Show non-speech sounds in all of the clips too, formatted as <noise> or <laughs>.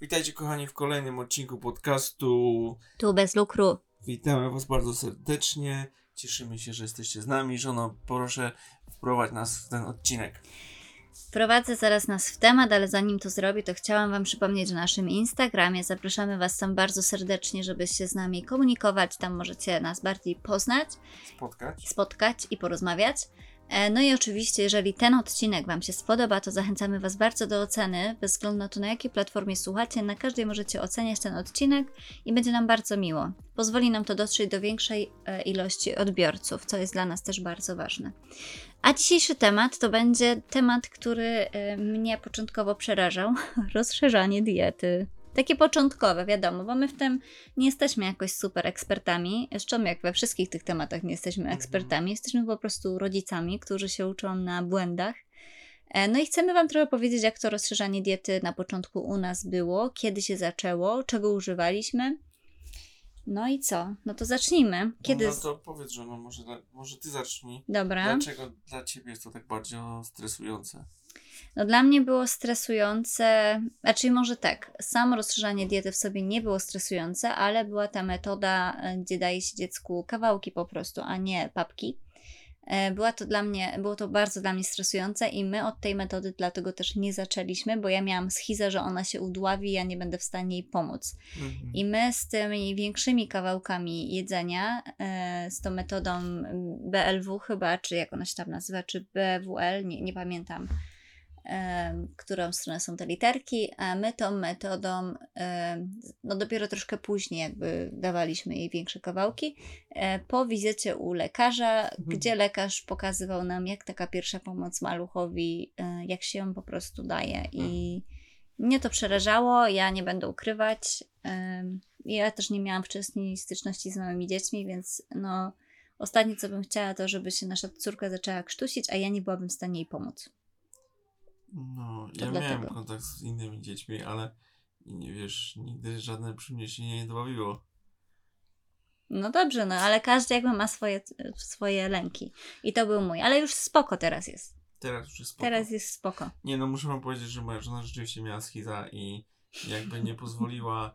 Witajcie kochani w kolejnym odcinku podcastu. Tu bez lukru. Witamy Was bardzo serdecznie. Cieszymy się, że jesteście z nami. Żono, proszę wprowadź nas w ten odcinek. Wprowadzę zaraz nas w temat, ale zanim to zrobię, to chciałam Wam przypomnieć o naszym Instagramie. Zapraszamy Was tam bardzo serdecznie, żebyście z nami komunikować. Tam możecie nas bardziej poznać, Spotkać. spotkać i porozmawiać. E, No i oczywiście, jeżeli ten odcinek Wam się spodoba, to zachęcamy Was bardzo do oceny, bez względu na to, na jakiej platformie słuchacie. Na każdej możecie oceniać ten odcinek i będzie nam bardzo miło. Pozwoli nam to dotrzeć do większej e, ilości odbiorców, co jest dla nas też bardzo ważne. A dzisiejszy temat to będzie temat, który e, mnie początkowo przerażał <laughs> rozszerzanie diety. Takie początkowe, wiadomo, bo my w tym nie jesteśmy jakoś super ekspertami. Zresztą jak we wszystkich tych tematach nie jesteśmy Mhm. ekspertami, jesteśmy po prostu rodzicami, którzy się uczą na błędach. E, No i chcemy Wam trochę powiedzieć, jak to rozszerzanie diety na początku u nas było, kiedy się zaczęło, czego używaliśmy. No i co? No to zacznijmy. Kiedy. No to powiedz, żono, może, może Ty zacznij. Dobra. Dlaczego dla Ciebie jest to tak bardzo stresujące? No dla mnie było stresujące, znaczy może tak, samo rozszerzanie diety w sobie nie było stresujące, ale była ta metoda, e, gdzie daje się dziecku kawałki po prostu, a nie papki. E, Była to dla mnie, było to bardzo dla mnie stresujące i my od tej metody dlatego też nie zaczęliśmy, bo ja miałam schizę, że ona się udławi ja nie będę w stanie jej pomóc. Mhm. I my z tymi większymi kawałkami jedzenia, e, z tą metodą BLW chyba, czy jak ona się tam nazywa, czy BWL, nie, nie pamiętam, którą stronę są te literki, a my tą metodą, no dopiero troszkę później jakby dawaliśmy jej większe kawałki, e, po wizycie u lekarza, gdzie lekarz pokazywał nam, jak taka pierwsza pomoc maluchowi, e, jak się ją po prostu daje i mnie to przerażało, ja nie będę ukrywać. Ja też nie miałam wcześniej styczności z małymi dziećmi, więc no ostatnie co bym chciała to, żeby się nasza córka zaczęła krztusić, a ja nie byłabym w stanie jej pomóc. No, To ja dlatego. miałem kontakt z innymi dziećmi, ale nie wiesz, nigdy żadne przy mnie się nie dobawiło. No dobrze, no ale każdy jakby ma swoje, swoje lęki. I to był mój, ale już spoko teraz jest. Teraz już jest spoko. Teraz jest spoko. Nie no, muszę wam powiedzieć, że moja żona rzeczywiście miała schiza i jakby nie <laughs> pozwoliła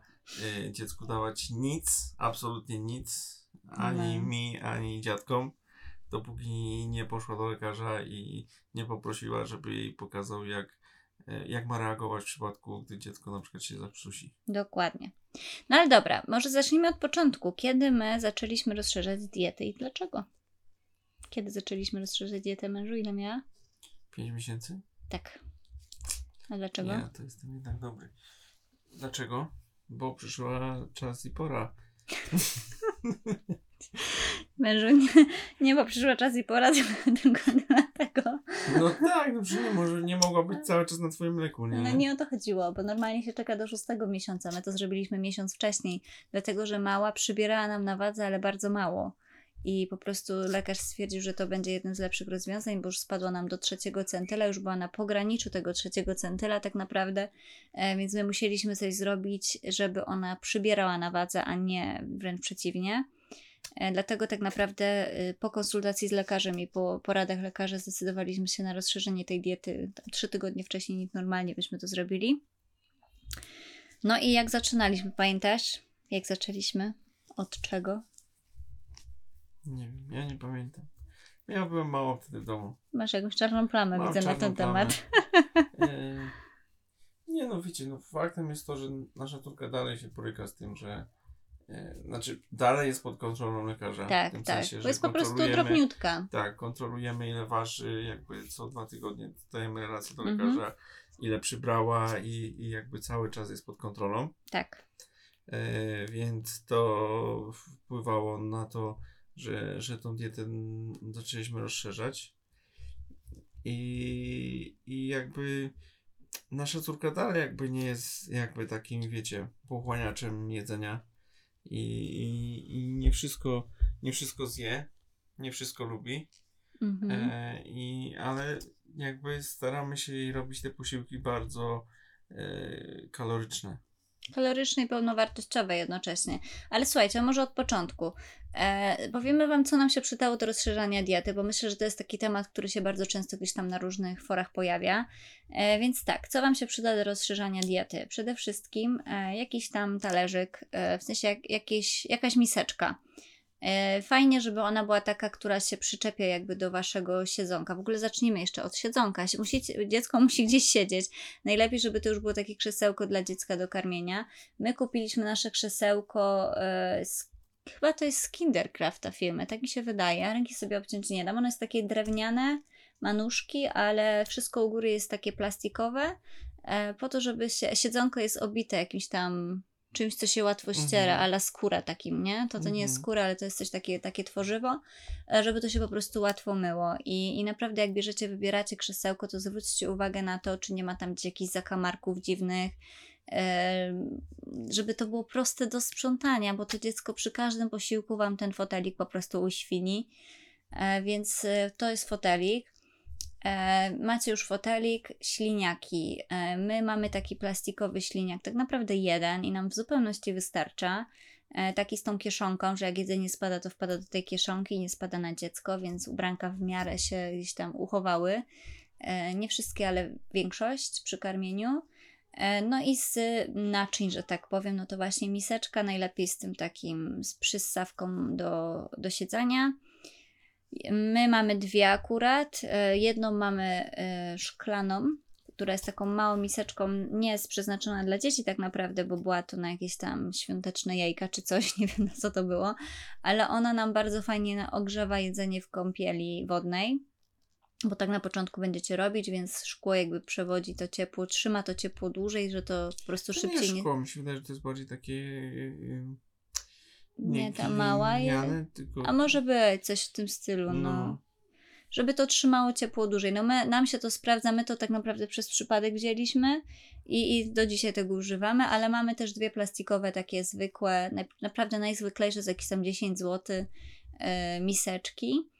y, dziecku dawać nic, absolutnie nic, ani No. mi, ani dziadkom, dopóki nie poszła do lekarza i nie poprosiła, żeby jej pokazał, jak, y, jak ma reagować w przypadku, gdy dziecko na przykład się zakrztusi. Dokładnie. No ale dobra, może zacznijmy od początku. Kiedy my zaczęliśmy rozszerzać dietę i dlaczego? Kiedy zaczęliśmy rozszerzać dietę mężu? Ile miała? Pięć miesięcy? Tak. A dlaczego? Nie, to jestem jednak dobry. Dlaczego? Bo przyszła czas i pora. <laughs> Mężu, nie, nie, bo przyszła czas i pora, <laughs> tylko dlatego. No tak, no przecież nie, może nie mogła być cały czas na twoim mleku, nie? No nie o to chodziło, bo normalnie się czeka do szóstego miesiąca. My to zrobiliśmy miesiąc wcześniej, dlatego że mała przybierała nam na wadze, ale bardzo mało. I po prostu lekarz stwierdził, że to będzie jedno z lepszych rozwiązań, bo już spadła nam do trzeciego centyla, już była na pograniczu tego trzeciego centyla tak naprawdę, e, więc my musieliśmy coś zrobić, żeby ona przybierała na wadze, a nie wręcz przeciwnie. E, Dlatego tak naprawdę y, po konsultacji z lekarzem i po poradach lekarza zdecydowaliśmy się na rozszerzenie tej diety trzy tygodnie wcześniej niż normalnie byśmy to zrobili. No i jak zaczynaliśmy, pamiętasz? Jak zaczęliśmy? Od czego? Nie wiem, ja nie pamiętam. Ja byłem mało wtedy w domu. Masz jakąś czarną plamę, Mam widzę na czarną ten plamę. temat. <laughs> E, <laughs> nie no, wiecie, no faktem jest to, że nasza córka dalej się boryka z tym, że znaczy dalej jest pod kontrolą lekarza. w Tak, tym tak. sensie, Bo że jest po prostu drobniutka. Tak, kontrolujemy ile waży, jakby co dwa tygodnie dajemy relację do Mhm. lekarza, ile przybrała i, i jakby cały czas jest pod kontrolą. Tak. E, więc to wpływało na to, że, że tą dietę zaczęliśmy rozszerzać. I, I jakby nasza córka dalej jakby nie jest jakby takim, wiecie, pochłaniaczem jedzenia. I, i, i nie wszystko, nie wszystko zje, nie wszystko lubi. Mhm. E, i, ale jakby staramy się jej robić te posiłki bardzo e, kaloryczne. Kaloryczne i pełnowartościowe jednocześnie. Ale słuchajcie, może od początku. E, powiemy Wam, co nam się przydało do rozszerzania diety, bo myślę, że to jest taki temat, który się bardzo często gdzieś tam na różnych forach pojawia. E, więc tak, co Wam się przyda do rozszerzania diety? Przede wszystkim e, jakiś tam talerzyk, e, w sensie jak, jakieś, jakaś miseczka. E, Fajnie, żeby ona była taka, która się przyczepia jakby do waszego siedzonka. W ogóle zacznijmy jeszcze od siedzonka. Dziecko <laughs> musi gdzieś siedzieć. Najlepiej, żeby to już było takie krzesełko dla dziecka do karmienia. My kupiliśmy nasze krzesełko e, z, chyba to jest z Kindercrafta firmy, tak mi się wydaje. Ręki sobie obciąć nie dam. Ono jest takie drewniane, ma nóżki, ale wszystko u góry jest takie plastikowe. E, po to, żeby się, siedzonko jest obite jakimś tam czymś, co się łatwo ściera, Mhm. ala skóra takim, nie? To to nie jest Mhm. skóra, ale to jest coś takie, takie tworzywo, e, żeby to się po prostu łatwo myło. I, I naprawdę jak bierzecie, wybieracie krzesełko, to zwróćcie uwagę na to, czy nie ma tam gdzieś jakichś zakamarków dziwnych, żeby to było proste do sprzątania, bo to dziecko przy każdym posiłku Wam ten fotelik po prostu uświni. E, Więc e, to jest fotelik. E, macie już fotelik, śliniaki. E, my mamy taki plastikowy śliniak, tak naprawdę jeden i nam w zupełności wystarcza. E, taki z tą kieszonką, że jak jedzenie spada, to wpada do tej kieszonki i nie spada na dziecko, więc ubranka w miarę się gdzieś tam uchowały. Nie wszystkie, ale większość przy karmieniu. No i z naczyń, że tak powiem, no to właśnie miseczka, najlepiej z tym takim, z przyssawką do, do siedzenia. My mamy dwie akurat. E, Jedną mamy e, szklaną, która jest taką małą miseczką, nie jest przeznaczona dla dzieci tak naprawdę, bo była to na jakieś tam świąteczne jajka czy coś, <laughs> nie wiem na co to było, ale ona nam bardzo fajnie ogrzewa jedzenie w kąpieli wodnej. Bo tak na początku będziecie robić, więc szkło jakby przewodzi to ciepło, trzyma to ciepło dłużej, że to po prostu To szybciej nie nie. szkło, mi się wydaje, że to jest bardziej takie... yy, Nie, ta mała gliniane, tylko... A może być coś w tym stylu, no. No. Żeby to trzymało ciepło dłużej. No my, nam się to sprawdza, my to tak naprawdę przez przypadek wzięliśmy i, i do dzisiaj tego używamy, ale mamy też dwie plastikowe, takie zwykłe, naprawdę najzwyklejsze, za jakieś tam 10 zł, e, miseczki.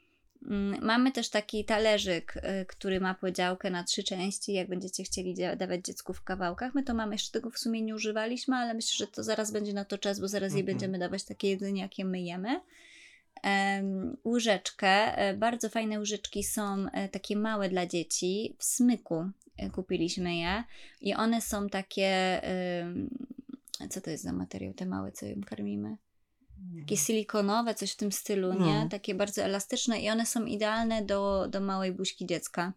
Mm, Mamy też taki talerzyk, e, który ma podziałkę na trzy części. Jak będziecie chcieli dawać dziecku w kawałkach, my to mamy, jeszcze tego w sumie nie używaliśmy, ale myślę, że to zaraz będzie na to czas, bo zaraz jej Mhm. będziemy dawać takie jedzenie, jakie my jemy. Em, łyżeczkę. E, Bardzo fajne łyżeczki są e, takie małe dla dzieci. W smyku e, kupiliśmy je i one są takie. Co to jest za materiał, te małe, co ją karmimy? Takie silikonowe, coś w tym stylu, nie? No. Takie bardzo elastyczne i one są idealne do, do małej buźki dziecka.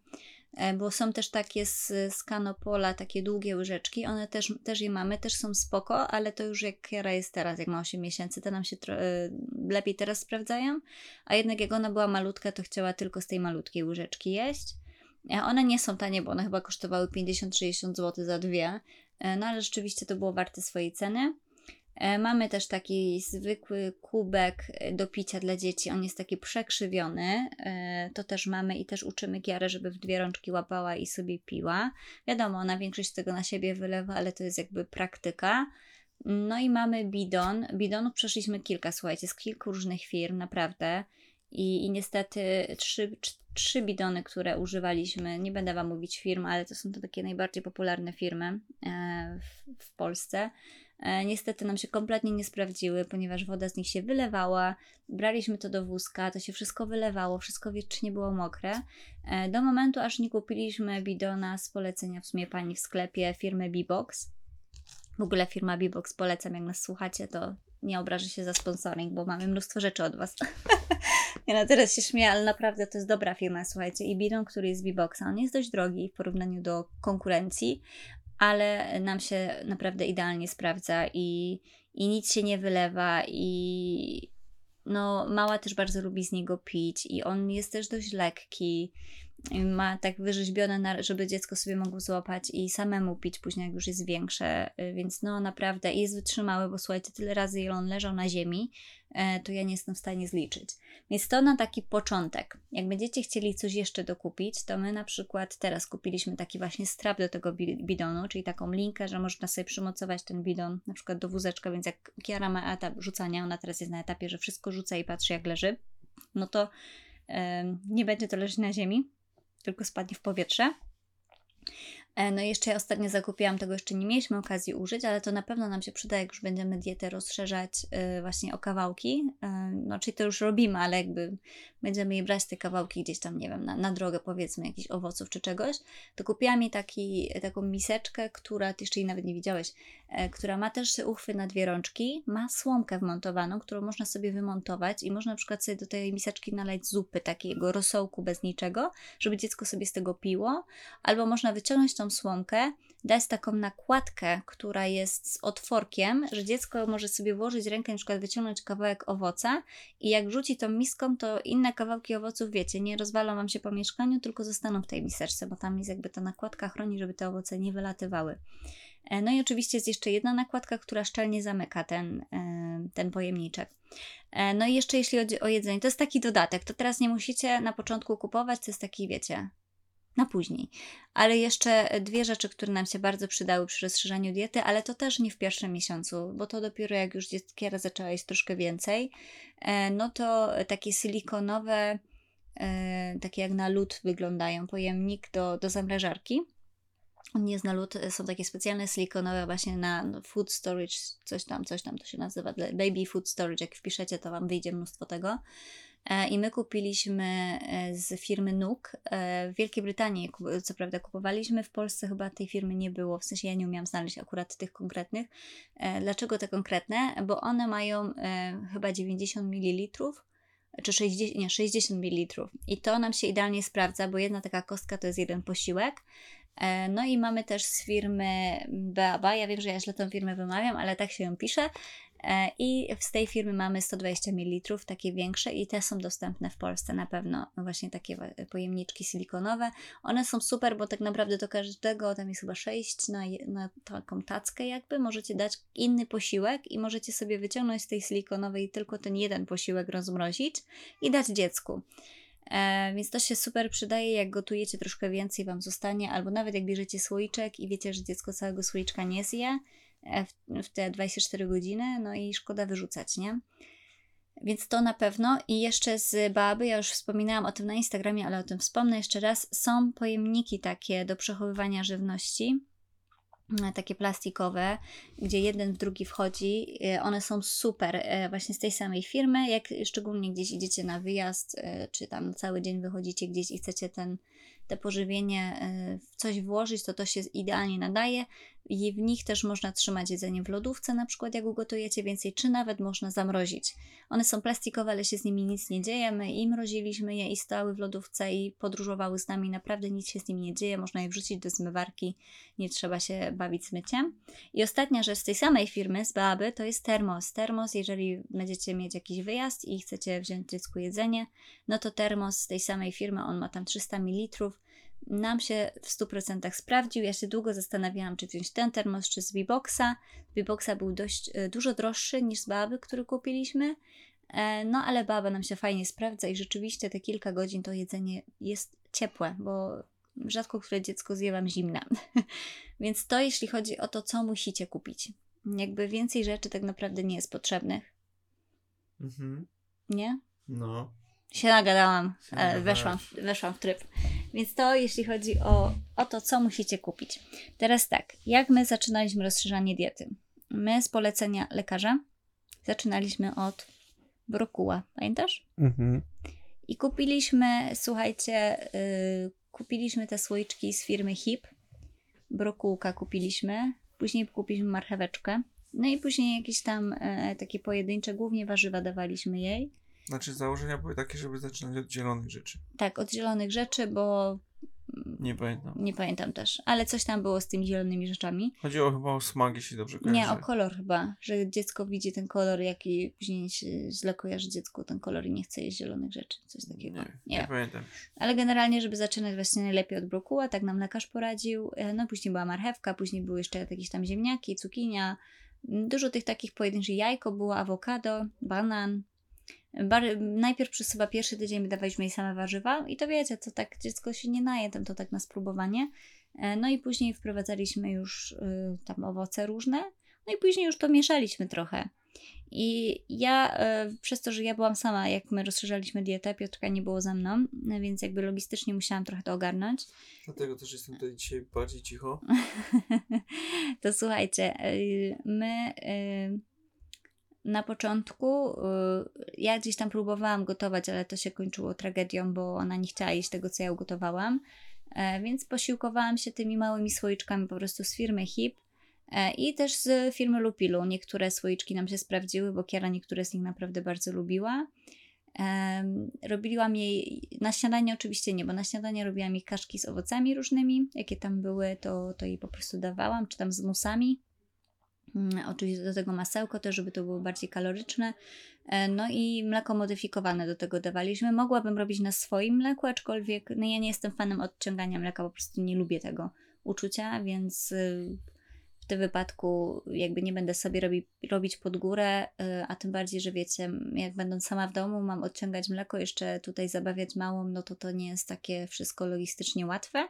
E, Bo są też takie z, z kanopola, takie długie łyżeczki, one też, też je mamy, też są spoko, ale to już jak Kiara jest teraz, jak ma 8 miesięcy, to nam się e, lepiej teraz sprawdzają, a jednak jak ona była malutka, to chciała tylko z tej malutkiej łyżeczki jeść. E, One nie są tanie, bo one chyba kosztowały 50-60 zł za dwie, no ale rzeczywiście to było warte swojej ceny. E, Mamy też taki zwykły kubek e, do picia dla dzieci. On jest taki przekrzywiony. E, To też mamy i też uczymy Kiarę, żeby w dwie rączki łapała i sobie piła. Wiadomo, ona większość tego na siebie wylewa, ale to jest jakby praktyka. No i mamy bidon. Bidonów przeszliśmy kilka, słuchajcie, z kilku różnych firm, naprawdę. I, i niestety trzy, trzy bidony, które używaliśmy, nie będę Wam mówić firm, ale to są to takie najbardziej popularne firmy w, w Polsce. E, Niestety nam się kompletnie nie sprawdziły, ponieważ woda z nich się wylewała. Braliśmy to do wózka, to się wszystko wylewało, wszystko wiecznie było mokre. E, Do momentu, aż nie kupiliśmy bidona z polecenia w sumie pani w sklepie firmy Bebox. W ogóle firma Bebox polecam, jak nas słuchacie, to nie obrażę się za sponsoring, bo mamy mnóstwo rzeczy od Was. <laughs> ja na teraz się śmieję, ale naprawdę to jest dobra firma, słuchajcie. I bidon, który jest z Beboxa, on jest dość drogi w porównaniu do konkurencji, ale nam się naprawdę idealnie sprawdza i, i nic się nie wylewa i no mała też bardzo lubi z niego pić i on jest też dość lekki. Ma tak wyrzeźbione, żeby dziecko sobie mogło złapać i samemu pić później, jak już jest większe. Y, Więc no naprawdę jest wytrzymały, bo słuchajcie, tyle razy ile on leżał na ziemi, e, to ja nie jestem w stanie zliczyć. Więc to na taki początek. Jak będziecie chcieli coś jeszcze dokupić, to my na przykład teraz kupiliśmy taki właśnie strap do tego bi- bidonu, czyli taką linkę, że można sobie przymocować ten bidon na przykład do wózeczka, więc jak Kiara ma etap rzucania, ona teraz jest na etapie, że wszystko rzuca i patrzy jak leży, no to nie będzie to leżeć na ziemi, tylko spadnie w powietrze. E, No i jeszcze ja ostatnio zakupiłam, tego jeszcze nie mieliśmy okazji użyć, ale to na pewno nam się przyda, jak już będziemy dietę rozszerzać e, właśnie o kawałki. E, No czyli to już robimy, ale jakby będziemy je brać te kawałki gdzieś tam, nie wiem, na, na drogę powiedzmy jakichś owoców czy czegoś, to kupiłam mi taki, taką miseczkę, która, ty jeszcze jej nawet nie widziałeś, która ma też uchwy na dwie rączki, ma słomkę wmontowaną, którą można sobie wymontować i można na przykład sobie do tej miseczki nalać zupy, takiego rosołku bez niczego, żeby dziecko sobie z tego piło, albo można wyciągnąć tą słomkę, dać taką nakładkę, która jest z otworkiem, że dziecko może sobie włożyć rękę, na przykład wyciągnąć kawałek owoca i jak rzuci tą miską, to inne kawałki owoców, wiecie, nie rozwalą Wam się po mieszkaniu, tylko zostaną w tej miseczce, bo tam jest jakby ta nakładka chroni, żeby te owoce nie wylatywały. E, No i oczywiście jest jeszcze jedna nakładka, która szczelnie zamyka ten, e, ten pojemniczek. E, No i jeszcze jeśli chodzi o jedzenie, to jest taki dodatek. To teraz nie musicie na początku kupować, to jest taki, wiecie, na później. Ale jeszcze dwie rzeczy, które nam się bardzo przydały przy rozszerzaniu diety, ale to też nie w pierwszym miesiącu, bo to dopiero jak już dzieckiera zaczęła jeść troszkę więcej, e, no to takie silikonowe, e, takie jak na lód wyglądają, pojemnik do, do zamrażarki. Nie jest na lód, są takie specjalne silikonowe właśnie na no, food storage, coś tam, coś tam to się nazywa, baby food storage, jak wpiszecie, to Wam wyjdzie mnóstwo tego. E, I my kupiliśmy e, z firmy Nook. E, W Wielkiej Brytanii, co prawda, kupowaliśmy. W Polsce chyba tej firmy nie było. W sensie ja nie umiałam znaleźć akurat tych konkretnych. Dlaczego te konkretne? Bo one mają chyba 90 ml. Czy 60, nie, 60 ml. I to nam się idealnie sprawdza, bo jedna taka kostka to jest jeden posiłek. No i mamy też z firmy Beaba. Ja wiem, że ja źle tą firmę wymawiam, ale tak się ją pisze. E, I z tej firmy mamy 120 ml, takie większe, i te są dostępne w Polsce na pewno. Właśnie takie pojemniczki silikonowe. One są super, bo tak naprawdę do każdego, tam jest chyba 6 na, na taką tackę, jakby. Możecie dać inny posiłek i możecie sobie wyciągnąć z tej silikonowej tylko ten jeden posiłek rozmrozić i dać dziecku. E, więc to się super przydaje, jak gotujecie troszkę więcej, Wam zostanie, albo nawet jak bierzecie słoiczek i wiecie, że dziecko całego słoiczka nie zje w, w te 24 godziny, no i szkoda wyrzucać, nie? Więc to na pewno. I jeszcze z Baby, ja już wspominałam o tym na Instagramie, ale o tym wspomnę jeszcze raz. Są pojemniki takie do przechowywania żywności, e, takie plastikowe, gdzie jeden w drugi wchodzi. E, One są super, e, właśnie z tej samej firmy. Jak szczególnie gdzieś idziecie na wyjazd, czy tam cały dzień wychodzicie gdzieś i chcecie ten, te pożywienie w coś włożyć, to to się idealnie nadaje. I w nich też można trzymać jedzenie w lodówce, na przykład jak ugotujecie więcej, czy nawet można zamrozić. One są plastikowe, ale się z nimi nic nie dzieje. My i mroziliśmy je i stały w lodówce i podróżowały z nami. Naprawdę nic się z nimi nie dzieje. Można je wrzucić do zmywarki, nie trzeba się bawić myciem. I ostatnia rzecz z tej samej firmy, z Baby, to jest termos. Termos, jeżeli będziecie mieć jakiś wyjazd i chcecie wziąć dziecku jedzenie, no to termos z tej samej firmy, on ma tam 300 ml. Nam się w 100% sprawdził. Ja się długo zastanawiałam, czy wziąć ten termos, czy z Biboxa. Biboxa był dość e, dużo droższy niż z Baby, który kupiliśmy. E, No ale Baba nam się fajnie sprawdza i rzeczywiście te kilka godzin to jedzenie jest ciepłe, bo rzadko które dziecko zje wam zimne. <laughs> Więc to jeśli chodzi o to, co musicie kupić. Jakby więcej rzeczy tak naprawdę nie jest potrzebnych, Mhm. nie? No. Się nagadałam, e, weszłam, weszłam w tryb. Więc to jeśli chodzi o, o to, co musicie kupić. Teraz tak, jak my zaczynaliśmy rozszerzanie diety? My z polecenia lekarza zaczynaliśmy od brokuła, pamiętasz? Mhm. I kupiliśmy, słuchajcie, y, kupiliśmy te słoiczki z firmy HIP. Brokułka kupiliśmy, później kupiliśmy marcheweczkę. No i później jakieś tam e, takie pojedyncze, głównie warzywa dawaliśmy jej. Znaczy założenia były takie, żeby zaczynać od zielonych rzeczy. Tak, od zielonych rzeczy, bo Nie pamiętam. nie pamiętam też, ale coś tam było z tymi zielonymi rzeczami. Chodziło chyba o smak, jeśli dobrze kojarzę. Nie, o kolor chyba, że dziecko widzi ten kolor, jaki później się źle kojarzy dziecku ten kolor i nie chce jeść zielonych rzeczy, coś takiego. Nie, Nie, nie pamiętam. Ale generalnie, żeby zaczynać właśnie najlepiej od brokuła, tak nam lekarz poradził. E, No później była marchewka, później były jeszcze jakieś tam ziemniaki, cukinia, dużo tych takich pojedynczych jajko było, awokado, banan. Bar- najpierw przez chyba pierwszy tydzień my dawaliśmy jej same warzywa i to wiecie, to tak dziecko się nie naje, tam to tak na spróbowanie. E, No i później wprowadzaliśmy już y, tam owoce różne, no i później już to mieszaliśmy trochę. I ja, e, przez to, że ja byłam sama, jak my rozszerzaliśmy dietę, Piotrka nie było ze mną, więc jakby logistycznie musiałam trochę to ogarnąć. Dlatego też jestem tutaj dzisiaj bardziej cicho. <laughs> to słuchajcie, e, my e, na początku e, ja gdzieś tam próbowałam gotować, ale to się kończyło tragedią, bo ona nie chciała jeść tego, co ja ugotowałam. E, Więc posiłkowałam się tymi małymi słoiczkami po prostu z firmy HIP e, i też z firmy Lupilu. Niektóre słoiczki nam się sprawdziły, bo Kiara niektóre z nich naprawdę bardzo lubiła. Robiłam jej na śniadanie oczywiście nie, bo na śniadanie robiłam jej kaszki z owocami różnymi, jakie tam były, to, to jej po prostu dawałam, czy tam z musami. Mm, Oczywiście do tego masełko też, żeby to było bardziej kaloryczne. E, No i mleko modyfikowane do tego dawaliśmy. Mogłabym robić na swoim mleku, aczkolwiek no ja nie jestem fanem odciągania mleka, po prostu nie lubię tego uczucia, więc y, w tym wypadku jakby nie będę sobie robi, robić pod górę, y, a tym bardziej, że wiecie, jak będąc sama w domu mam odciągać mleko, jeszcze tutaj zabawiać małą, no to to nie jest takie wszystko logistycznie łatwe.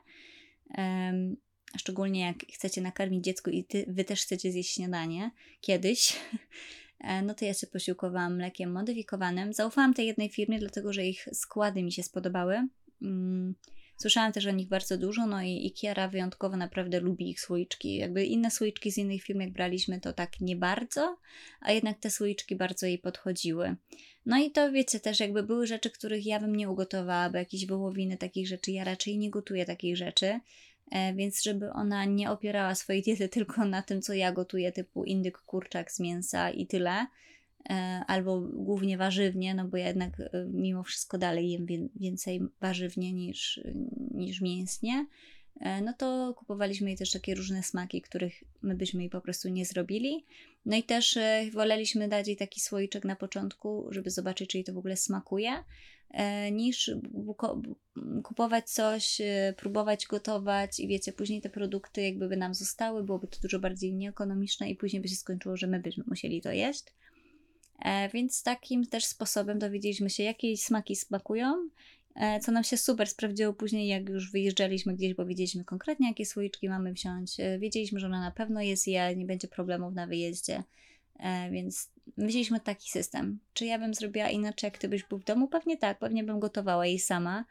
Szczególnie jak chcecie nakarmić dziecko i ty, wy też chcecie zjeść śniadanie kiedyś, <laughs> e, no to ja się posiłkowałam mlekiem modyfikowanym. Zaufałam tej jednej firmie, dlatego że ich składy mi się spodobały. Mm, Słyszałam też o nich bardzo dużo, no i, i Kiara wyjątkowo naprawdę lubi ich słoiczki. Jakby inne słoiczki z innych firm, jak braliśmy, to tak nie bardzo, a jednak te słoiczki bardzo jej podchodziły. No i to wiecie, też jakby były rzeczy, których ja bym nie ugotowała, bo jakieś wołowiny, takich rzeczy, ja raczej nie gotuję takich rzeczy. E, Więc żeby ona nie opierała swojej diety <laughs> tylko na tym, co ja gotuję, typu indyk, kurczak z mięsa i tyle, e, albo głównie warzywnie, no bo ja jednak e, mimo wszystko dalej jem wię- więcej warzywnie niż, niż mięsnie, no to kupowaliśmy jej też takie różne smaki, których my byśmy jej po prostu nie zrobili. No i też e, woleliśmy dać jej taki słoiczek na początku, żeby zobaczyć, czy jej to w ogóle smakuje, e, niż kupować coś, e, próbować gotować i wiecie, później te produkty jakby by nam zostały, byłoby to dużo bardziej nieekonomiczne i później by się skończyło, że my byśmy musieli to jeść. E, więc takim też sposobem dowiedzieliśmy się, jakie smaki smakują, e, co nam się super sprawdziło później, jak już wyjeżdżaliśmy gdzieś, bo wiedzieliśmy konkretnie, jakie słoiczki mamy wziąć. E, wiedzieliśmy, że ona na pewno jest je, nie będzie problemów na wyjeździe. E, więc myśleliśmy taki system. Czy ja bym zrobiła inaczej, jak ty byś był w domu? Pewnie tak, pewnie bym gotowała jej sama.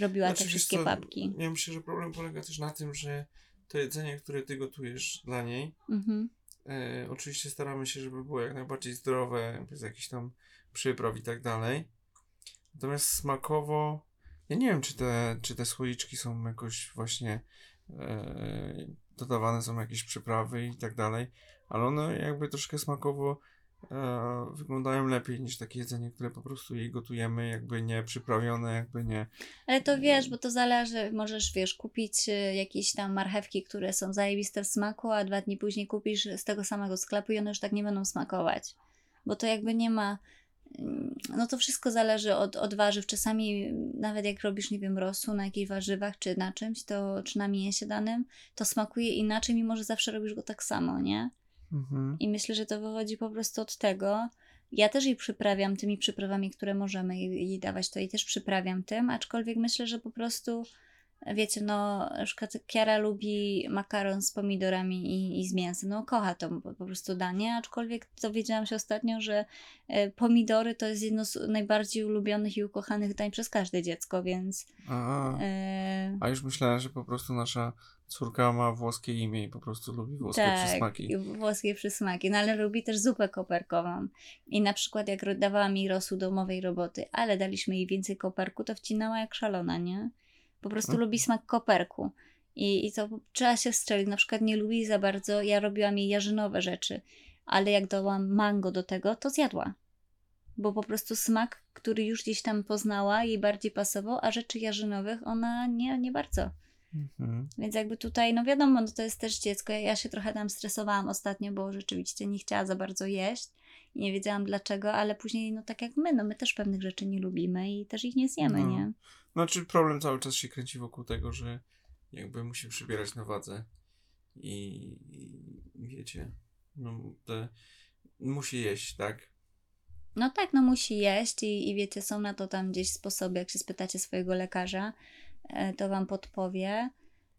Robiła Znaczy, te wszystkie co, papki. Ja myślę, że problem polega też na tym, że to jedzenie, które ty gotujesz dla niej, Mhm. e, oczywiście staramy się, żeby było jak najbardziej zdrowe, bez jakichś tam przypraw i tak dalej. Natomiast smakowo, ja nie wiem, czy te, czy te słoiczki są jakoś właśnie e, dodawane są jakieś przyprawy i tak dalej, ale one jakby troszkę smakowo e, wyglądają lepiej niż takie jedzenie, które po prostu jej gotujemy, jakby nie przyprawione, jakby nie. Ale to wiesz, bo to zależy, możesz, wiesz, kupić y, jakieś tam marchewki, które są zajebiste w smaku, a dwa dni później kupisz z tego samego sklepu i one już tak nie będą smakować. Bo to jakby nie ma... mm, No to wszystko zależy od, od warzyw. Czasami nawet jak robisz, nie wiem, rosół na jakichś warzywach czy na czymś, to czy na mięsie danym, to smakuje inaczej, mimo że zawsze robisz go tak samo, nie? Mhm. I myślę, że to wychodzi po prostu od tego. Ja też jej przyprawiam tymi przyprawami, które możemy jej, jej dawać, to jej też przyprawiam tym, aczkolwiek myślę, że po prostu, wiecie, no, Kiara lubi makaron z pomidorami i, i z mięsem, no kocha to po, prostu danie, aczkolwiek dowiedziałam się ostatnio, że e, pomidory to jest jedno z najbardziej ulubionych i ukochanych dań przez każde dziecko, więc A, e, a już myślałem, że po prostu nasza córka ma włoskie imię i po prostu lubi włoskie tak, przysmaki. włoskie przysmaki, no ale lubi też zupę koperkową. I na przykład jak ro- dawałam jej rosół domowej roboty, ale daliśmy jej więcej koperku, to wcinała jak szalona, nie? Po prostu Mhm. lubi smak koperku. I, I to trzeba się wstrzelić. Na przykład nie lubi za bardzo, ja robiłam jej jarzynowe rzeczy, ale jak dałam mango do tego, to zjadła. Bo po prostu smak, który już gdzieś tam poznała, jej bardziej pasował, a rzeczy jarzynowych ona nie, nie bardzo. Mhm. Więc jakby tutaj, no wiadomo, no to jest też dziecko. Ja, ja się trochę tam stresowałam ostatnio, bo rzeczywiście nie chciała za bardzo jeść i nie wiedziałam dlaczego, ale później, no tak jak my, no my też pewnych rzeczy nie lubimy i też ich nie zjemy, No. nie? Znaczy problem cały czas się kręci wokół tego, że jakby musi przybierać na wadze i, i wiecie, no te, musi jeść, tak? No tak, no musi jeść i, i wiecie, są na to tam gdzieś sposoby, jak się spytacie swojego lekarza, e, to wam podpowie.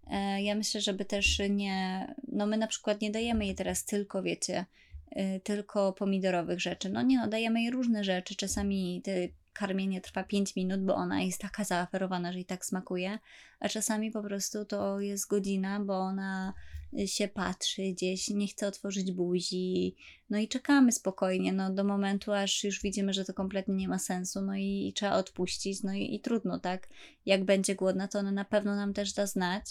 E, Ja myślę, żeby też nie, no my na przykład nie dajemy jej teraz tylko, wiecie, y, tylko pomidorowych rzeczy. No nie no, dajemy jej różne rzeczy, czasami te karmienie trwa 5 minut, bo ona jest taka zaaferowana, że i tak smakuje, a czasami po prostu to jest godzina, bo ona się patrzy gdzieś, nie chce otworzyć buzi, no i czekamy spokojnie, no do momentu, aż już widzimy, że to kompletnie nie ma sensu, no i, i trzeba odpuścić, no i, i, trudno, tak? Jak będzie głodna, to ona na pewno nam też da znać,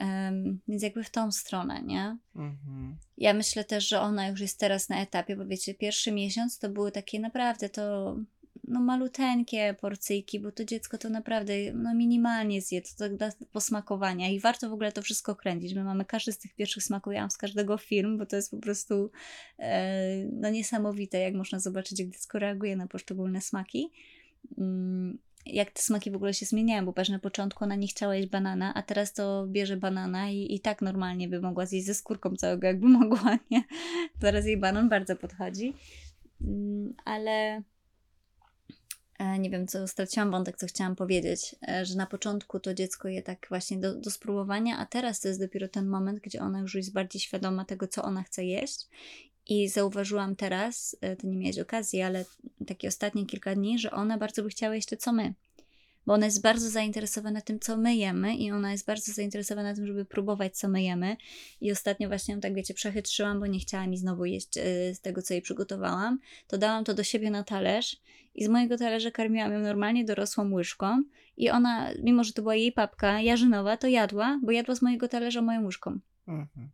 um, więc jakby w tą stronę, nie? Mhm. Ja myślę też, że ona już jest teraz na etapie, bo wiecie, pierwszy miesiąc to były takie naprawdę to no maluteńkie porcyjki, bo to dziecko to naprawdę no minimalnie zje, to tak da posmakowania i warto w ogóle to wszystko kręcić. My mamy każdy z tych pierwszych smaków, ja mam z każdego film, bo to jest po prostu e, no niesamowite, jak można zobaczyć, jak dziecko reaguje na poszczególne smaki. Mm, jak te smaki w ogóle się zmieniają, bo na początku ona nie chciała jeść banana, a teraz to bierze banana i, i tak normalnie by mogła zjeść ze skórką całego, jakby <laughs> mogła, nie? Teraz jej banan bardzo podchodzi. Mm, ale nie wiem, co straciłam wątek, co chciałam powiedzieć, e, że na początku to dziecko je tak właśnie do, do spróbowania, a teraz to jest dopiero ten moment, gdzie ona już jest bardziej świadoma tego, co ona chce jeść. I zauważyłam teraz, e, to nie miałeś okazji, ale takie ostatnie kilka dni, że ona bardzo by chciała jeszcze co my bo ona jest bardzo zainteresowana tym, co my jemy i ona jest bardzo zainteresowana tym, żeby próbować, co my jemy. I ostatnio właśnie ją tak, wiecie, przechytrzyłam, bo nie chciała mi znowu jeść y, z tego, co jej przygotowałam. To dałam to do siebie na talerz i z mojego talerza karmiłam ją normalnie dorosłą łyżką i ona, mimo że to była jej papka jarzynowa, to jadła, bo jadła z mojego talerza moją łyżką. Mhm.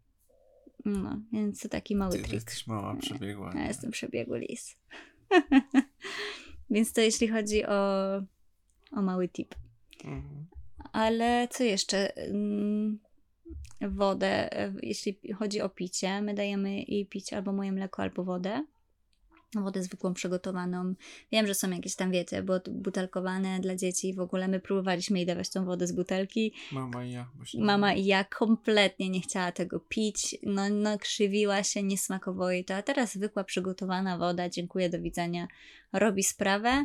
No, więc to taki mały Ty trik. jesteś mała przebiegła. Ja jestem przebiegły lis. <laughs> więc to jeśli chodzi o o mały tip. Mhm. Ale co jeszcze? Wodę, jeśli chodzi o picie, my dajemy jej pić albo moje mleko, albo wodę wodę zwykłą przygotowaną. Wiem, że są jakieś tam, wiecie, bo butelkowane dla dzieci. W ogóle my próbowaliśmy jej dawać tą wodę z butelki. Mama i ja. Właśnie. Mama i ja kompletnie nie chciała tego pić. No, no krzywiła się, nie smakowało jej to. A teraz zwykła, przygotowana woda, dziękuję, do widzenia, robi sprawę.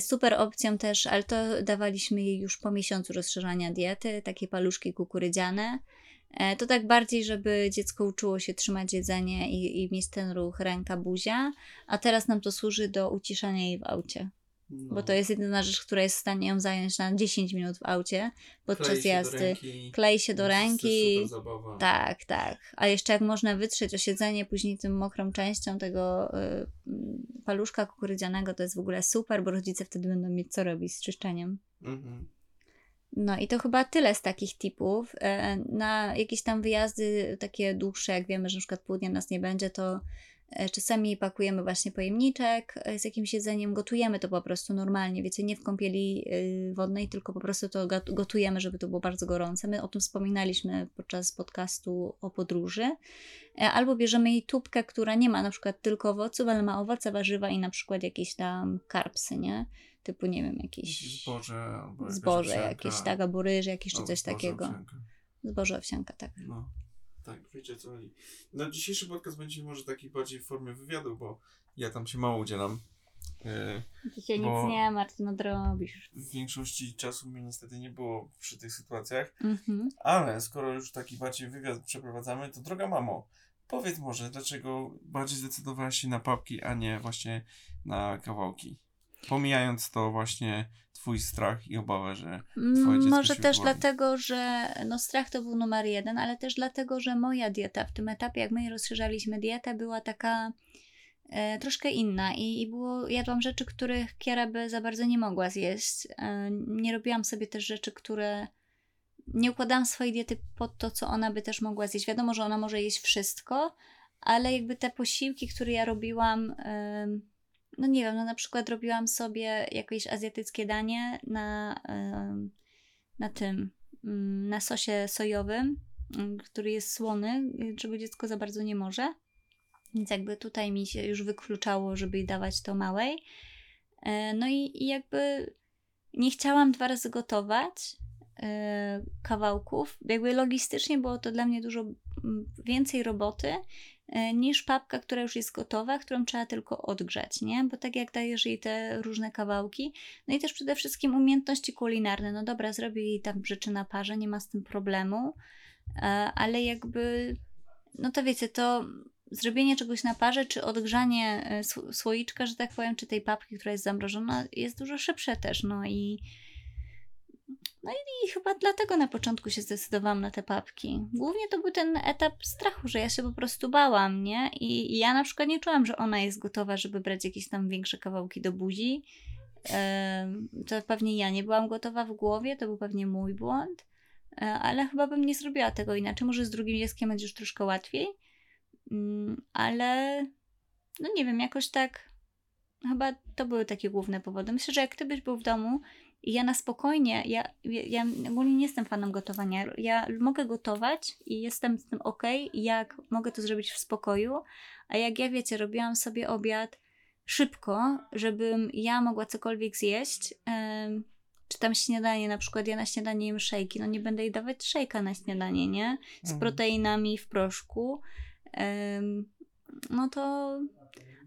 Super opcją też, ale to dawaliśmy jej już po miesiącu rozszerzania diety, takie paluszki kukurydziane. E, to tak bardziej, żeby dziecko uczyło się trzymać jedzenie i, i mieć ten ruch ręka, buzia, a teraz nam to służy do uciszania jej w aucie. No. Bo to jest jedyna rzecz, która jest w stanie ją zająć na 10 minut w aucie podczas klei jazdy. Ręki, klei się do ręki. Tak, tak. A jeszcze jak można wytrzeć osiedzenie później tym mokrą częścią tego y, paluszka kukurydzianego, to jest w ogóle super, bo rodzice wtedy będą mieć co robić z czyszczeniem. Mhm. No i to chyba tyle z takich typów. E, na jakieś tam wyjazdy takie dłuższe, jak wiemy, że na przykład nas nie będzie, to e, czasami pakujemy właśnie pojemniczek e, z jakimś jedzeniem, gotujemy to po prostu normalnie, wiecie, nie w kąpieli wodnej, tylko po prostu to gotujemy, żeby to było bardzo gorące. My o tym wspominaliśmy podczas podcastu o podróży. Albo bierzemy jej tubkę, która nie ma na przykład tylko owoców, ale ma owoce, warzywa i na przykład jakieś tam karpsy, nie? Typu, nie wiem, jakieś zboże, albo zboże jakieś, tak, albo ryż jakieś, czy coś takiego. Owsianka. Zboże owsianka, tak. No, tak, wiecie co chodzi. No, dzisiejszy podcast będzie może taki bardziej w formie wywiadu, bo ja tam się mało udzielam. Yy, Dzisiaj nic nie ma, ty nadrobisz. W większości czasu mi niestety nie było przy tych sytuacjach, mhm. ale skoro już taki bardziej wywiad przeprowadzamy, to droga mamo, powiedz może, dlaczego bardziej zdecydowałaś się na papki, a nie właśnie na kawałki? Pomijając to właśnie twój strach i obawę, że twoje dziecko Może też dlatego, że no strach to był numer jeden, ale też dlatego, że moja dieta w tym etapie, jak my rozszerzaliśmy dietę, była taka e, troszkę inna i, i było, jadłam rzeczy, których Kiera by za bardzo nie mogła zjeść. E, nie robiłam sobie też rzeczy, które nie układałam swojej diety pod to, co ona by też mogła zjeść. Wiadomo, że ona może jeść wszystko, ale jakby te posiłki, które ja robiłam... E, no nie wiem, no na przykład robiłam sobie jakieś azjatyckie danie na, na tym, mm, na sosie sojowym, mm, który jest słony, czego dziecko za bardzo nie może. Więc jakby tutaj mi się już wykluczało, żeby dawać to małej. E, no i, i jakby nie chciałam dwa razy gotować e, kawałków. Jakby logistycznie było to dla mnie dużo mm, więcej roboty niż papka, która już jest gotowa, którą trzeba tylko odgrzać, nie? Bo tak jak dajesz jej te różne kawałki, no i też przede wszystkim umiejętności kulinarne. No dobra, zrobię jej tam rzeczy na parze, nie ma z tym problemu, e, ale jakby, no to wiecie, to zrobienie czegoś na parze, czy odgrzanie e, sł- słoiczka, że tak powiem, czy tej papki, która jest zamrożona, jest dużo szybsze też, no i no i, chyba dlatego na początku się zdecydowałam na te papki. Głównie to był ten etap strachu, że ja się po prostu bałam, nie? I, i ja na przykład nie czułam, że ona jest gotowa, żeby brać jakieś tam większe kawałki do buzi. Em, to pewnie ja nie byłam gotowa w głowie, to był pewnie mój błąd, E, ale chyba bym nie zrobiła tego inaczej. Może z drugim dzieckiem będzie już troszkę łatwiej, Mm, ale no nie wiem, jakoś tak chyba to były takie główne powody. Myślę, że jak ty byś był w domu i ja na spokojnie, ja, ja, ja ogólnie nie jestem fanem gotowania. Ja mogę gotować i jestem z tym ok, jak mogę to zrobić w spokoju, a jak ja wiecie, robiłam sobie obiad szybko, żebym ja mogła cokolwiek zjeść, czy tam śniadanie, na przykład ja na śniadanie jem szejki, no nie będę jej dawać szejka na śniadanie, nie? Z Mhm. proteinami w proszku. No to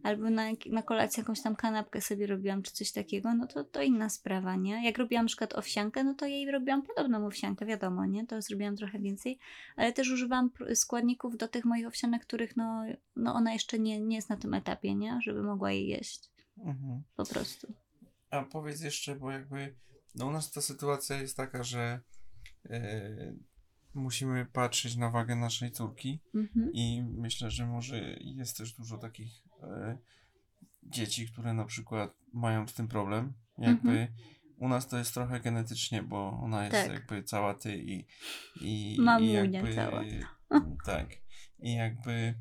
albo na, na kolację jakąś tam kanapkę sobie robiłam, czy coś takiego, no to, to inna sprawa, nie? Jak robiłam na przykład owsiankę, no to jej robiłam podobną owsiankę, wiadomo, nie? To zrobiłam trochę więcej, ale też używałam pr- składników do tych moich owsianek, których no, no ona jeszcze nie, nie jest na tym etapie, nie? Żeby mogła je jeść, Mhm. po prostu. A powiedz jeszcze, bo jakby no u nas ta sytuacja jest taka, że e, musimy patrzeć na wagę naszej córki Mhm. i myślę, że może jest też dużo takich e, dzieci, które na przykład mają z tym problem. Jakby Mhm. u nas to jest trochę genetycznie, bo ona jest Tak. jakby cała ty i, i, i jakby cała. <laughs> tak. I jakby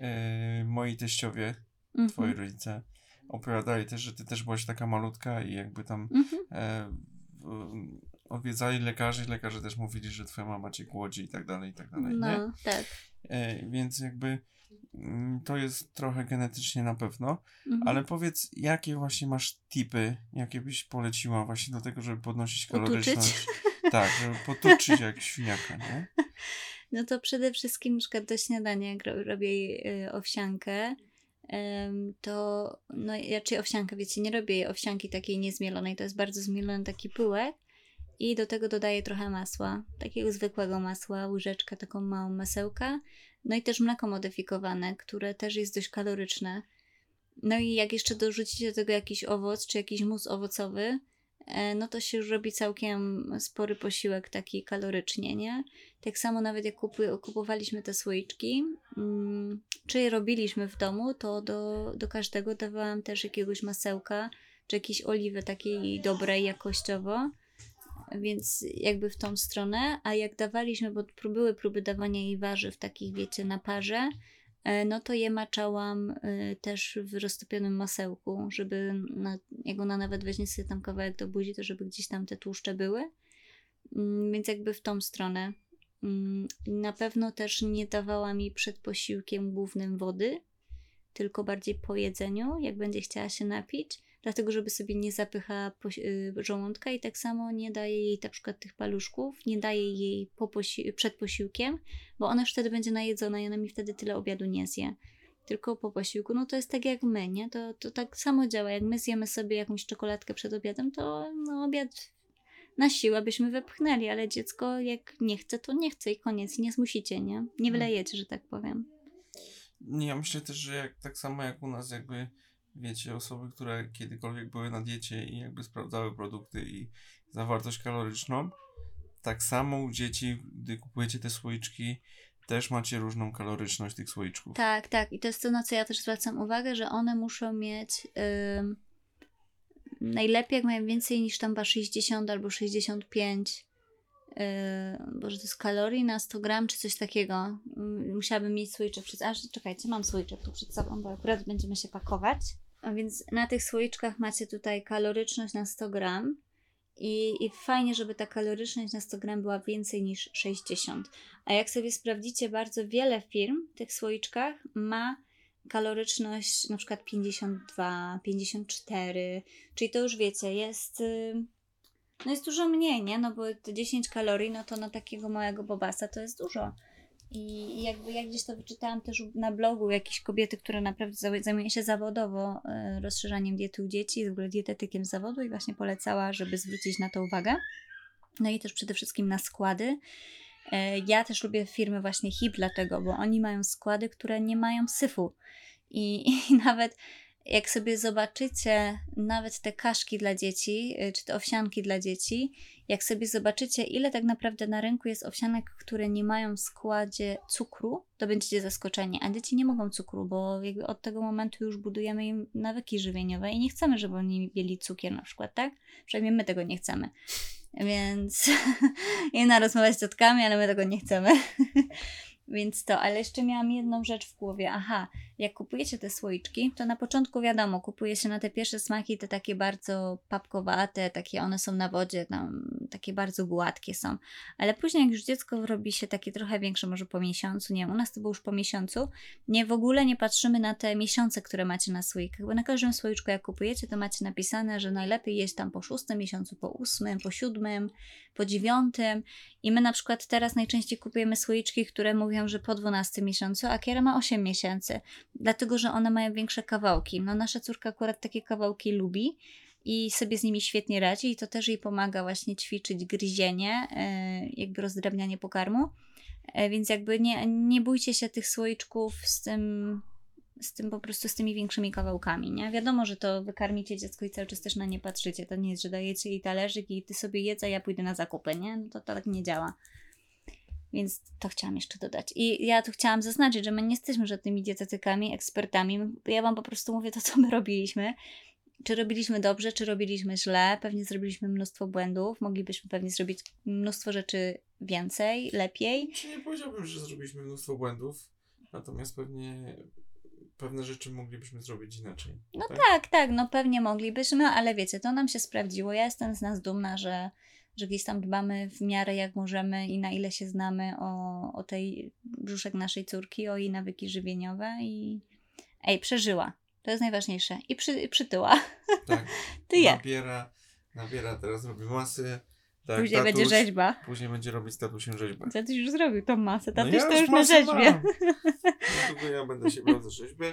e, moi teściowie, twoi Mhm. rodzice opowiadali też, że ty też byłaś taka malutka i jakby tam Mhm. e, w, odwiedzali lekarzy i lekarze też mówili, że twoja mama cię głodzi i tak dalej, i tak dalej, nie? No, tak. E, więc jakby mm, to jest trochę genetycznie na pewno, Mhm. ale powiedz, jakie właśnie masz tipy, jakie byś poleciła właśnie do tego, żeby podnosić kaloryczność? <laughs> Tak, żeby potuczyć jak świniaka, nie? <laughs> No to przede wszystkim na przykład do śniadania, jak ro- robię y, owsiankę, to no raczej owsiankę, wiecie, nie robię jej owsianki takiej niezmielonej, to jest bardzo zmielony taki pyłek i do tego dodaję trochę masła, takiego zwykłego masła, łyżeczkę, taką małą masełka, no i też mleko modyfikowane, które też jest dość kaloryczne. No i jak jeszcze dorzucicie do tego jakiś owoc, czy jakiś mus owocowy, e, no to się już robi całkiem spory posiłek taki kalorycznie, nie? Tak samo nawet jak kupu- kupowaliśmy te słoiczki, mm, czy je robiliśmy w domu, to do, do każdego dawałam też jakiegoś masełka, czy jakiejś oliwy takiej dobrej jakościowo, więc jakby w tą stronę, a jak dawaliśmy, bo były próby dawania jej warzyw takich, wiecie, na parze, e, no to je maczałam y, też w roztopionym masełku, żeby na, jak ona nawet weźmie sobie tam kawałek do buzi, to żeby gdzieś tam te tłuszcze były. Mm, Więc jakby w tą stronę. Mm, Na pewno też nie dawała mi przed posiłkiem głównym wody, tylko bardziej po jedzeniu, jak będzie chciała się napić, dlatego żeby sobie nie zapycha y, żołądka i tak samo nie daje jej na przykład tych paluszków, nie daje jej po posi- przed posiłkiem, bo ona już wtedy będzie najedzona i ona mi wtedy tyle obiadu nie zje. Tylko po posiłku, no to jest tak jak my, nie? To, to tak samo działa. Jak my zjemy sobie jakąś czekoladkę przed obiadem, to no, obiad na siłę byśmy wepchnęli, ale dziecko jak nie chce, to nie chce i koniec. I nie zmusicie, nie? Nie wylejecie, że tak powiem. Nie, Ja myślę też, że jak, tak samo jak u nas jakby, wiecie, osoby, które kiedykolwiek były na diecie i jakby sprawdzały produkty i zawartość kaloryczną, tak samo u dzieci, gdy kupujecie te słoiczki, też macie różną kaloryczność tych słoiczków. Tak, tak. I to jest to, na co ja też zwracam uwagę, że one muszą mieć ym, najlepiej, jak mają więcej niż tam chyba 60 albo 65 yy, boże, to jest kalorii na 100 gram, czy coś takiego. Musiałabym mieć słoiczek przed... Aż, czekajcie, mam słoiczek tu przed sobą, bo akurat będziemy się pakować. A więc na tych słoiczkach macie tutaj kaloryczność na 100 gram. I, I fajnie, żeby ta kaloryczność na 100 gram była więcej niż 60. A jak sobie sprawdzicie, bardzo wiele firm w tych słoiczkach ma kaloryczność na przykład 52, 54, czyli to już wiecie, jest, y, no jest dużo mniej, nie? No bo te 10 kalorii, no to na takiego małego bobasa to jest dużo. I jakby jak gdzieś to wyczytałam też na blogu jakieś kobiety, które naprawdę zaj- zajmują się zawodowo y, rozszerzaniem diety u dzieci, w ogóle dietetykiem zawodu i właśnie polecała, żeby zwrócić na to uwagę. No i też przede wszystkim na składy. E, Ja też lubię firmy właśnie HIP, dlatego, bo oni mają składy, które nie mają syfu. I, I <laughs> nawet jak sobie zobaczycie nawet te kaszki dla dzieci, y, czy te owsianki dla dzieci, jak sobie zobaczycie, ile tak naprawdę na rynku jest owsianek, które nie mają w składzie cukru, to będziecie zaskoczeni. A dzieci nie mogą cukru, bo jakby od tego momentu już budujemy im nawyki żywieniowe i nie chcemy, żeby oni mieli cukier na przykład, tak? Przynajmniej my tego nie chcemy. Więc <laughs> inna rozmowa z ciotkami, ale my tego nie chcemy. <laughs> Więc to, ale jeszcze miałam jedną rzecz w głowie. Aha, jak kupujecie te słoiczki, to na początku wiadomo, kupuje się na te pierwsze smaki te takie bardzo papkowate, takie one są na wodzie, tam takie bardzo gładkie są. Ale później jak już dziecko robi się takie trochę większe, może po miesiącu, nie wiem, u nas to było już po miesiącu, nie w ogóle nie patrzymy na te miesiące, które macie na słoikach, bo na każdym słoiczku jak kupujecie, to macie napisane, że najlepiej jeść tam po szóstym miesiącu, po ósmym, po siódmym, po dziewiątym. I my na przykład teraz najczęściej kupujemy słoiczki, które mówią, że po 12 miesiącu, a Kiera ma 8 miesięcy, dlatego że one mają większe kawałki. No nasza córka akurat takie kawałki lubi i sobie z nimi świetnie radzi i to też jej pomaga właśnie ćwiczyć gryzienie, e, jakby rozdrabnianie pokarmu. E, Więc jakby nie, nie bójcie się tych słoiczków z tym, z tym po prostu z tymi większymi kawałkami, nie? Wiadomo, że to wykarmicie dziecko i cały czas też na nie patrzycie. To nie jest, że dajecie jej talerzyk i ty sobie jedz, a ja pójdę na zakupy, nie? No to, to tak nie działa. Więc to chciałam jeszcze dodać. I ja tu chciałam zaznaczyć, że my nie jesteśmy żadnymi dietetykami, ekspertami. Ja wam po prostu mówię to, <laughs> co my robiliśmy. Czy robiliśmy dobrze, czy robiliśmy źle. Pewnie zrobiliśmy mnóstwo błędów. Moglibyśmy pewnie zrobić mnóstwo rzeczy więcej, lepiej. Czy nie powiedziałbym, że zrobiliśmy mnóstwo błędów, natomiast pewnie pewne rzeczy moglibyśmy zrobić inaczej. No tak, tak, no pewnie moglibyśmy, ale wiecie, to nam się sprawdziło. Ja jestem z nas dumna, że, że gdzieś tam dbamy w miarę jak możemy i na ile się znamy o, o tej brzuszek naszej córki, o jej nawyki żywieniowe i ej, przeżyła. To jest najważniejsze. I przy, przytyła. Tak. <laughs> Ty je. Nabiera, nabiera, teraz robi masy. Tak, Później tatuś, będzie rzeźba. Później będzie robić tatusiem rzeźbę. Tatuś już zrobił tą masę. No Tatuś ja to już na masę rzeźbie. mam. <laughs> Niedługo ja będę się brał za rzeźbę.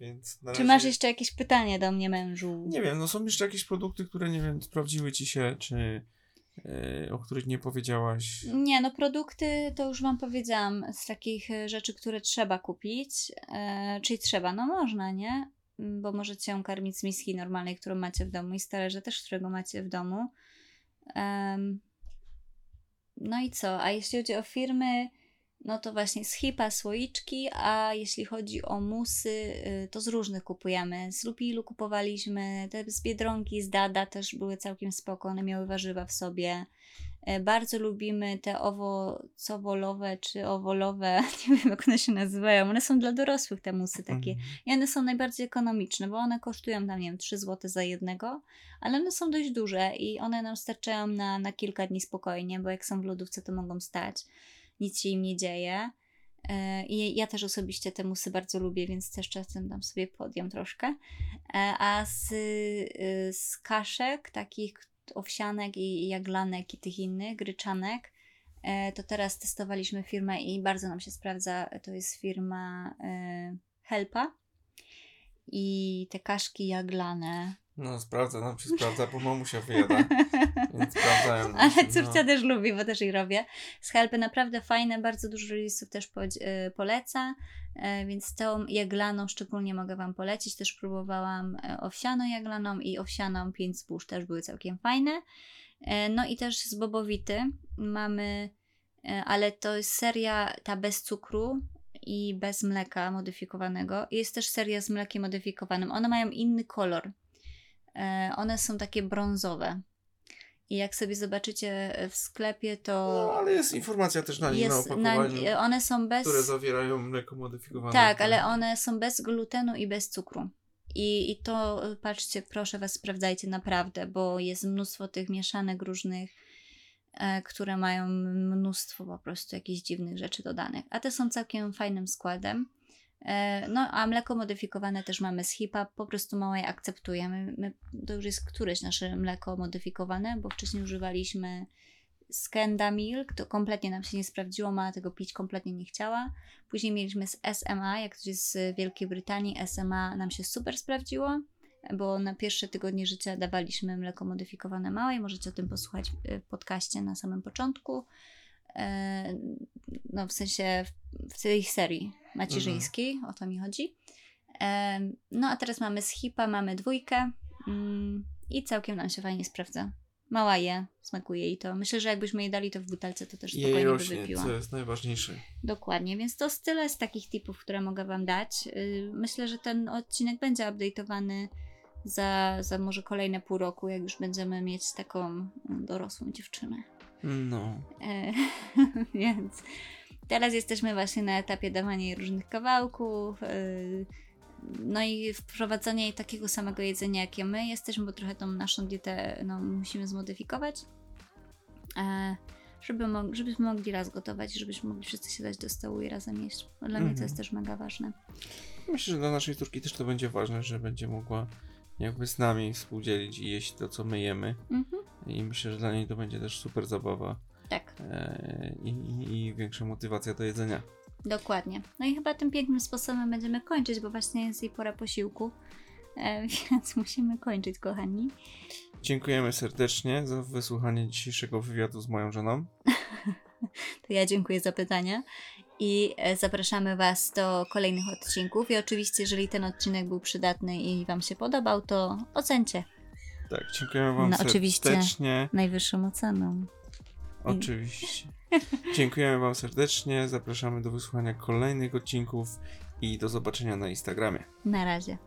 Więc Czy masz jeszcze jakieś pytanie do mnie, mężu? Nie wiem, no są jeszcze jakieś produkty, które nie wiem, sprawdziły ci się, czy o których nie powiedziałaś. Nie, no produkty to już Wam powiedziałam z takich e, rzeczy, które trzeba kupić. E, czyli trzeba, no można, nie? Mm, Bo możecie ją karmić z miski normalnej, którą macie w domu i z talerza też, którego macie w domu. No i co? A jeśli chodzi o firmy, no to właśnie z Hipa słoiczki, a jeśli chodzi o musy, y, to z różnych kupujemy. Z Lupilu kupowaliśmy, te z Biedronki, z Dada też były całkiem spoko, one miały warzywa w sobie. E, Bardzo lubimy te owocowolowe czy owolowe, <laughs> nie wiem jak one się nazywają. One są dla dorosłych te musy takie. Mhm. I one są najbardziej ekonomiczne, bo one kosztują tam, nie wiem, 3 zł za jednego, ale one są dość duże i one nam starczają na, na kilka dni spokojnie, bo jak są w lodówce, to mogą stać. Nic się im nie dzieje. E, I ja też osobiście te musy bardzo lubię, więc też czasem tam sobie podjem troszkę. E, A z, y, z kaszek, takich owsianek i jaglanek i tych innych, gryczanek, e, to teraz testowaliśmy firmę i bardzo nam się sprawdza. To jest firma Helpa. I te kaszki jaglane. No, sprawdza nam się, <laughs> sprawdza, bo mamusia wyjada, więc sprawdzają nam Ale córcia no. też lubi, bo też jej robię. Z Helpy naprawdę fajne, bardzo dużo rodziców też e, poleca, e, więc tą jaglaną szczególnie mogę Wam polecić. Też próbowałam e, owsianą jaglaną i owsianą pięć zbóż, też były całkiem fajne. No i też z bobowity mamy, ale to jest seria ta bez cukru i bez mleka modyfikowanego. Jest też seria z mlekiem modyfikowanym. One mają inny kolor. E, One są takie brązowe. I jak sobie zobaczycie w sklepie, No, to ale jest informacja też na nich na jest na, opakowaniu, one są bez. które zawierają mleko modyfikowane. Tak, ale one są bez glutenu i bez cukru. I, I to patrzcie, proszę Was, sprawdzajcie naprawdę, bo jest mnóstwo tych mieszanek różnych, e, które mają mnóstwo po prostu jakichś dziwnych rzeczy dodanych. A te są całkiem fajnym składem. E, no, a mleko modyfikowane też mamy z HIPA, po prostu mało je akceptujemy. My, to już jest któreś nasze mleko modyfikowane, bo wcześniej używaliśmy Skenda Milk, to kompletnie nam się nie sprawdziło, mama tego pić kompletnie nie chciała. Później mieliśmy z SMA, jak ktoś jest z Wielkiej Brytanii, SMA nam się super sprawdziło, bo na pierwsze tygodnie życia dawaliśmy mleko modyfikowane małej, możecie o tym posłuchać w podcaście na samym początku. E, no w sensie w, tej serii macierzyńskiej, o to mi chodzi. E, no a teraz mamy z hipa, mamy dwójkę mm, i całkiem nam się fajnie sprawdza. Mała je, smakuje jej to. Myślę, że jakbyśmy jej dali to w butelce, to też Jej spokojnie by rośnie, wypiła. co jest najważniejsze. Dokładnie, więc to tyle z takich tipów, które mogę Wam dać. Yy, Myślę, że ten odcinek będzie update'owany za, za może kolejne pół roku, jak już będziemy mieć taką mm, dorosłą dziewczynę. No. E, <laughs> więc teraz jesteśmy właśnie na etapie dawania jej różnych kawałków. e, No i wprowadzania jej takiego samego jedzenia, jakie my jesteśmy, bo trochę tą naszą dietę no, musimy zmodyfikować. E, Żeby, mo- żebyśmy mogli raz gotować, żebyśmy mogli wszyscy siadać do stołu i razem jeść. Dla mnie to Mhm. jest też mega ważne. Myślę, że dla naszej córki też to będzie ważne, że będzie mogła jakby z nami współdzielić i jeść to, co my jemy. Mhm. I myślę, że dla niej to będzie też super zabawa Tak. e, i, i, większa motywacja do jedzenia. Dokładnie. No i chyba tym pięknym sposobem będziemy kończyć, bo właśnie jest jej pora posiłku. E, <laughs> więc musimy kończyć, kochani. Dziękujemy serdecznie za wysłuchanie dzisiejszego wywiadu z moją żoną. <laughs> To ja dziękuję za pytania i e, zapraszamy Was do kolejnych odcinków. I oczywiście, jeżeli ten odcinek był przydatny i Wam się podobał, to ocencie Tak, dziękujemy Wam No, oczywiście. serdecznie. najwyższą oceną. Oczywiście. <laughs> Dziękujemy Wam serdecznie. Zapraszamy do wysłuchania kolejnych odcinków i do zobaczenia na Instagramie. Na razie.